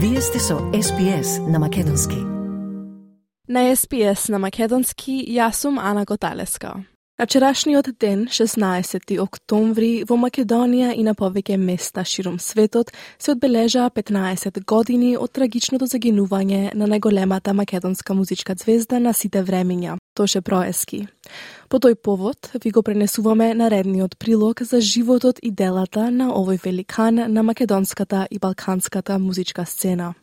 Вие сте со SPS на Македонски. На СПС на Македонски јас сум Ана Готалеска. На вчерашниот ден, 16 октомври, во Македонија и на повеќе места широм светот се одбележаа 15 години од трагичното загинување на најголемата македонска музичка звезда на сите времиња, Тоше Проески. По тој повод ви го пренесуваме наредниот прилог за животот и делата на овој великан на македонската и балканската музичка сцена.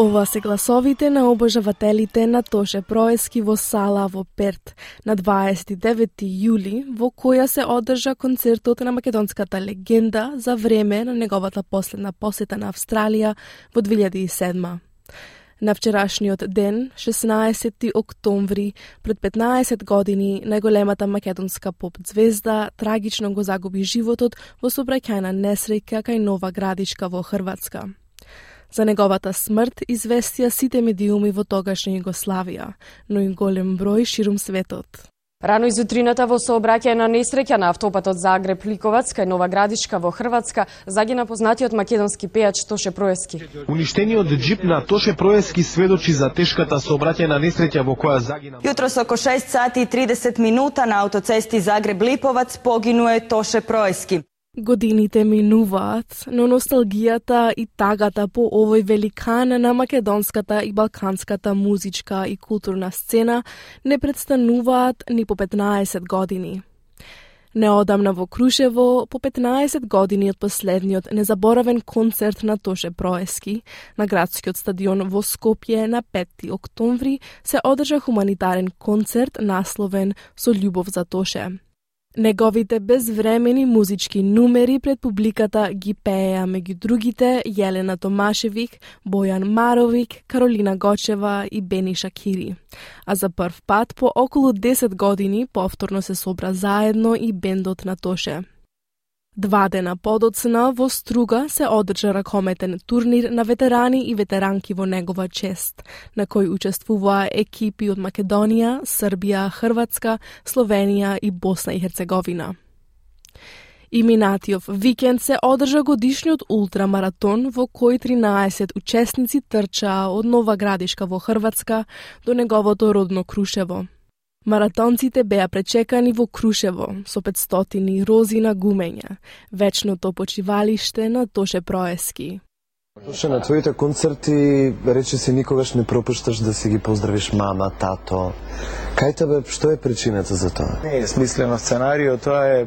Ова се гласовите на обожавателите на Тоше Проески во сала во Перт на 29 јули, во која се одржа концертот на македонската легенда за време на неговата последна посета на Австралија во 2007. На вчерашниот ден, 16 октомври, пред 15 години, најголемата македонска поп звезда трагично го загуби животот во сообраќајна несреќа кај Нова Градичка во Хрватска. За неговата смрт известија сите медиуми во тогашна Југославија, но и голем број ширум светот. Рано изутрината во сообраќај на несреќа на автопатот Загреб Ликовац кај Нова Градишка во Хрватска загина познатиот македонски пејач Тоше Проески. Уништениот джип на Тоше Проески сведочи за тешката сообраќајна несреќа во која загина. Јутрос око 6 сати и 30 минута на автоцести Загреб Липовац погинуе Тоше Проески. Годините минуваат, но носталгијата и тагата по овој великан на македонската и балканската музичка и културна сцена не престануваат ни по 15 години. Неодамна во Крушево, по 15 години од последниот незаборавен концерт на Тоше Проески, на градскиот стадион во Скопје на 5 октомври, се одржа хуманитарен концерт насловен Со љубов за Тоше. Неговите безвремени музички нумери пред публиката ги пееа меѓу другите Јелена Томашевик, Бојан Маровик, Каролина Гочева и Бени Шакири. А за прв пат по околу 10 години повторно се собра заедно и бендот на Тоше. Два дена подоцна во Струга се одржа ракометен турнир на ветерани и ветеранки во негова чест, на кој учествуваа екипи од Македонија, Србија, Хрватска, Словенија и Босна и Херцеговина. И минатиот викенд се одржа годишниот ултрамаратон во кој 13 учесници трчаа од Нова Градишка во Хрватска до неговото родно Крушево. Маратонците беа пречекани во Крушево со 500 рози на гумења, вечното почивалиште на Тоше Проески. Тоше, на твоите концерти рече си никогаш не пропушташ да си ги поздравиш мама, тато. Кај тебе, што е причината за тоа? Не е смислено сценарио, тоа е е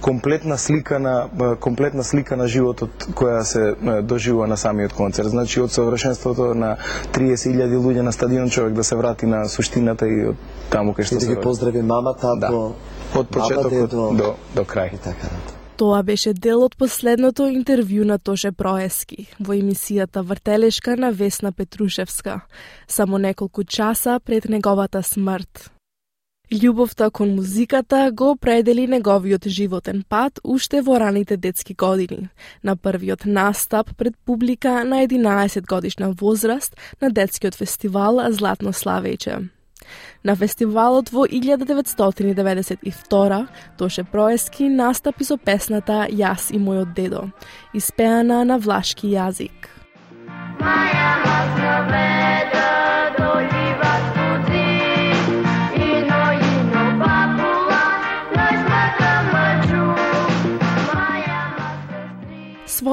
комплетна слика на е, комплетна слика на животот која се е, доживува на самиот концерт. Значи од совршенството на 30.000 луѓе на стадион човек да се врати на суштината и од таму кај што И да се ги роди. поздрави мама, тато, Да. Од почетокот до до крај. и така натаму. Тоа беше дел од последното интервју на Тоше Проески во емисијата Вртелешка на Весна Петрушевска, само неколку часа пред неговата смрт. Љубовта кон музиката го определи неговиот животен пат уште во раните детски години, на првиот настап пред публика на 11 годишна возраст на детскиот фестивал Златно Славејче. На фестивалот во 1992 Тоше Проески настапи со песната Јас и мојот дедо, испеана на влашки јазик. Маја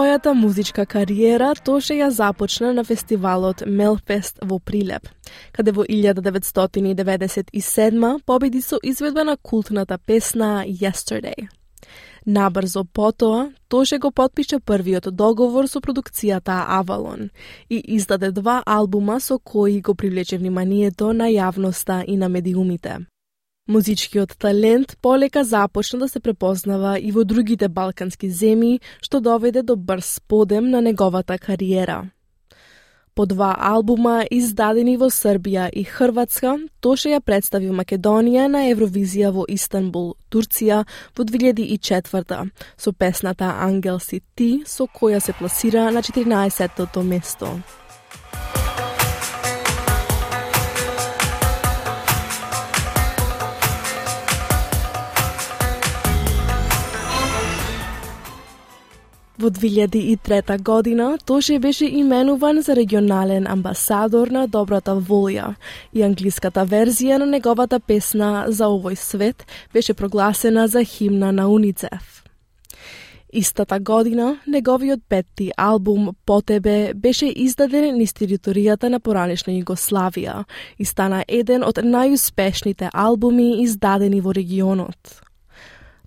Својата музичка кариера Тоше ја започна на фестивалот Мелфест во Прилеп, каде во 1997 победи со изведба на култната песна Yesterday. Набрзо потоа, Тоше го подпише првиот договор со продукцијата Avalon и издаде два албума со кои го привлече вниманието на јавноста и на медиумите. Музичкиот талент полека започна да се препознава и во другите балкански земји, што доведе до брз подем на неговата кариера. По два албума издадени во Србија и Хрватска, Тоше ја представи Македонија на Евровизија во Истанбул, Турција во 2004 со песната Ангел си ти, со која се пласира на 14-тото место. Во 2003 година Тоше беше именуван за регионален амбасадор на добрата волја и англиската верзија на неговата песна за овој свет беше прогласена за химна на УНИЦЕФ. Истата година, неговиот петти албум По тебе беше издаден низ територијата на поранешна Југославија и стана еден од најуспешните албуми издадени во регионот.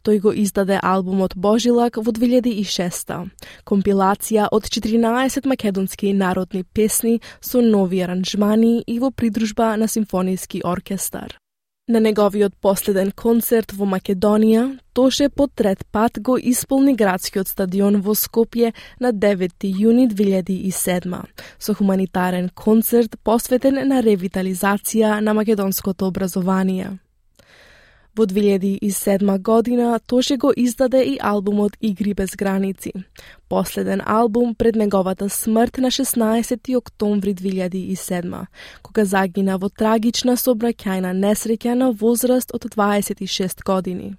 Тој го издаде албумот Божилак во 2006 компилација од 14 македонски народни песни со нови аранжмани и во придружба на симфониски оркестар. На неговиот последен концерт во Македонија, Тоше по трет пат го исполни градскиот стадион во Скопје на 9 јуни 2007 со хуманитарен концерт посветен на ревитализација на македонското образование. Во 2007 година Тоше го издаде и албумот Игри без граници, последен албум пред неговата смрт на 16 октомври 2007, кога загина во трагична собраќајна несреќа на возраст од 26 години.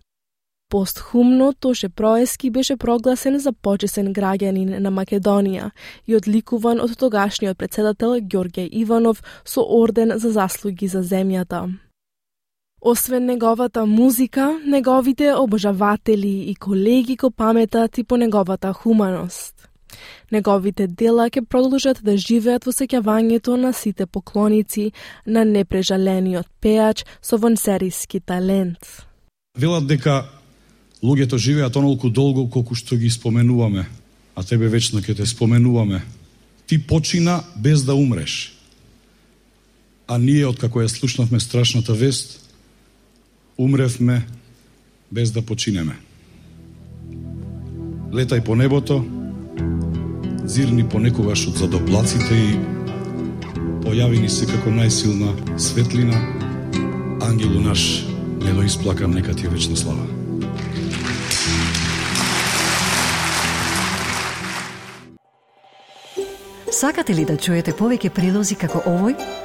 Постхумно Тоше Проески беше прогласен за почесен граѓанин на Македонија и одликуван од тогашниот председател Ѓорѓе Иванов со орден за заслуги за земјата. Освен неговата музика, неговите обожаватели и колеги го паметат и по неговата хуманост. Неговите дела ќе продолжат да живеат во сеќавањето на сите поклоници на непрежалениот пеач со вонсериски талент. Велат дека луѓето живеат онолку долго колку што ги споменуваме, а тебе вечно ќе те споменуваме. Ти почина без да умреш. А ние, откако ја слушнавме страшната вест, умревме без да починеме. Летај по небото, зирни понекогаш од задоблаците и појави ни се како најсилна светлина, ангелу наш, не го исплакам, нека ти е вечна слава. Сакате ли да чуете повеќе прилози како овој?